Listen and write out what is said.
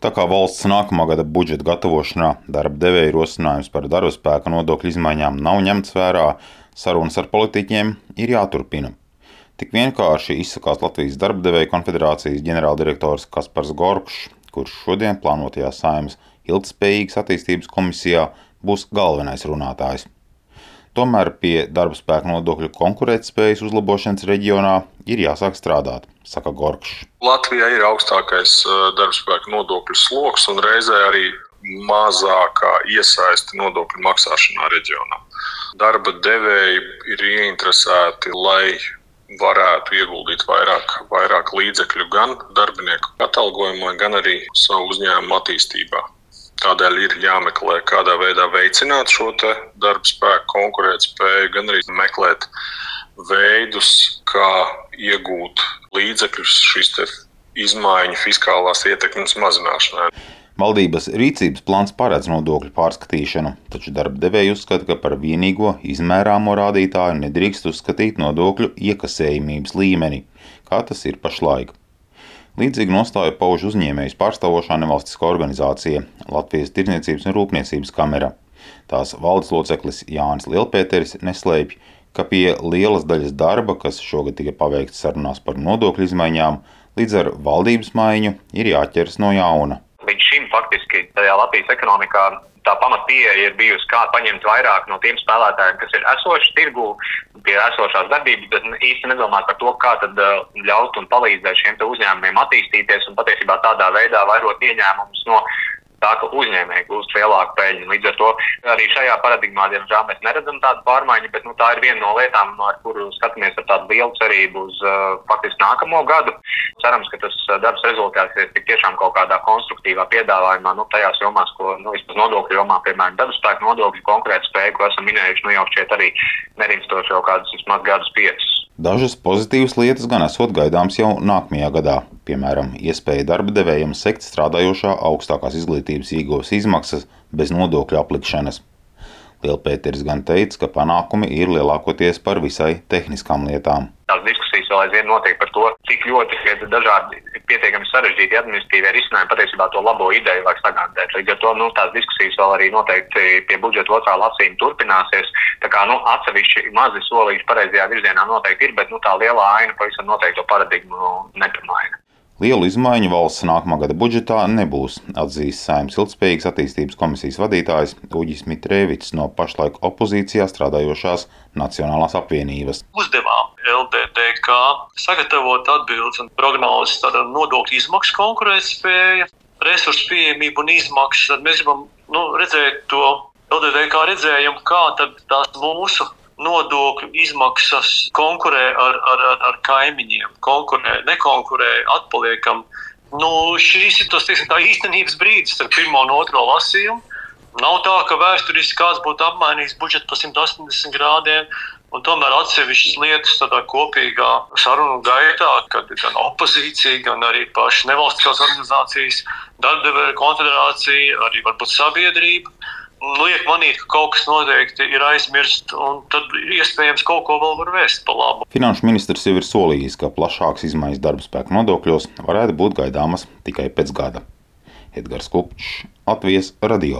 Tā kā valsts nākamā gada budžeta gatavošanā darba devēja ierosinājums par darba spēka nodokļu izmaiņām nav ņemts vērā, sarunas ar politiķiem ir jāturpina. Tik vienkārši izsakās Latvijas darba devēja konfederācijas ģenerāldirektors Kaspars Gorkšs, kurš šodien plānotajā saimnes ilgspējīgas attīstības komisijā būs galvenais runātājs. Tomēr pie darba spēka nodokļu konkurētspējas uzlabošanas reģionā ir jāsāk strādāt, saka Gorkšs. Latvijā ir augstākais darba spēka nodokļu sloks un reizē arī mazākā iesaiste nodokļu maksāšanā reģionā. Darba devēji ir ieinteresēti, lai varētu ieguldīt vairāk, vairāk līdzekļu gan darbinieku atalgojumā, gan arī savu uzņēmumu attīstībā. Tādēļ ir jāmeklē, kādā veidā veicināt šo darba spēku konkurētspēju, gan arī meklēt veidus, kā iegūt līdzekļus šīs izmaiņu fiskālās ietekmes mazināšanai. Valdības rīcības plāns paredz nodokļu pārskatīšanu, taču darba devēji uzskata, ka par vienīgo izmērāmo rādītāju nedrīkst uzskatīt nodokļu iekasējumības līmeni, kā tas ir pašlaik. Līdzīgu nostāju pauž uzņēmējus pārstāvošā nevalstiskā organizācija Latvijas Tirdzniecības un Rūpniecības kamera. Tās valdes loceklis Jānis Lielpēteris neslēpj, ka pie lielas daļas darba, kas šogad tika paveikts sarunās par nodokļu izmaiņām, līdz ar valdības maiņu ir jāķers no jauna. Šim faktiski tajā Latvijas ekonomikā tā pamatpieeja ir bijusi, kā paņemt vairāk no tiem spēlētājiem, kas ir esoši tirgu pie esošās darbības, bet īsti nedomāt par to, kā tad uh, ļaut un palīdzēt šiem uzņēmumiem attīstīties un patiesībā tādā veidā vairot ieņēmumus no tā, ka uzņēmēji gūst lielāku peļņu. Līdz ar to arī šajā paradigmā, diemžēl, mēs neredzam tādu pārmaiņu, bet nu, tā ir viena no lietām, ar kuru skatāmies ar tādu lielu cerību uz uh, faktiski nākamo gadu. Cerams, ka tas uh, darbs rezultāsies tiešām kaut kādā konstruktīvā piedāvājumā, nu, tajās jomās, ko nu, vismaz nodokļu jomā, piemēram, darba spēku nodokļu konkurēt spēju, ko esam minējuši nu, jau šķiet arī nerimstoši jau kādus vismaz gadus piecus. Dažas pozitīvas lietas gan esot gaidāmas jau nākamajā gadā, piemēram, iespēja darba devējiem sekt strādājošā augstākās izglītības iegūs izmaksas bez nodokļu aplikšanas. Lielpēteris gan teica, ka panākumi ir lielākoties par visai tehniskām lietām. Tās diskusijas vēl aizvien notiek par to, cik ļoti ir dažādi pietiekami sarežģīti administratīvie risinājumi patiesībā to labo ideju var sagatavot. Līdz ar to nu, tās diskusijas vēl arī noteikti pie budžeta otrā lasījuma turpināsies. Tā kā nu, atsevišķi mazi solīši pareizajā virzienā noteikti ir, bet nu, tā lielā aina pavisam noteikti to paradigmu nepamaina. Lielu izmaiņu valsts nākamā gada budžetā nebūs, atzīst Saimnes ilgspējīgas attīstības komisijas vadītājs Uģis Mitrēvics no pašlaik opozīcijā strādājošās Nacionālās apvienības. Uzdevām LDDK sagatavot atbildes un prognozes par nodokļu izmaksu konkurētspēju, resursu pieejamību un izmaksas. Tad mēs gribam nu, redzēt to LDDK redzējumu, kā tās mūsu nodokļu izmaksas konkurē ar, ar, ar, ar kaimiņiem, konkurē, nekonkurē, atpaliekam. Nu, šis ir tas teiksim, īstenības brīdis ar pirmo un otro lasījumu. Nav tā, ka vēsturiski kāds būtu apmainījis budžetu pa 180 grādiem. Un tomēr atsevišķas lietas tādā kopīgā sarunu gaitā, kad gan opozīcija, gan arī pašas nevalstiskās organizācijas, darbdevēja konfederācija, arī varbūt sabiedrība liek manīt, ka kaut kas noteikti ir aizmirsts, un tad iespējams kaut ko vēl var vēst pa labu. Finanšu ministrs jau ir solījis, ka plašāks izmaiņas darba spēka nodokļos varētu būt gaidāmas tikai pēc gada. Edgars Kupčs, Latvijas radio.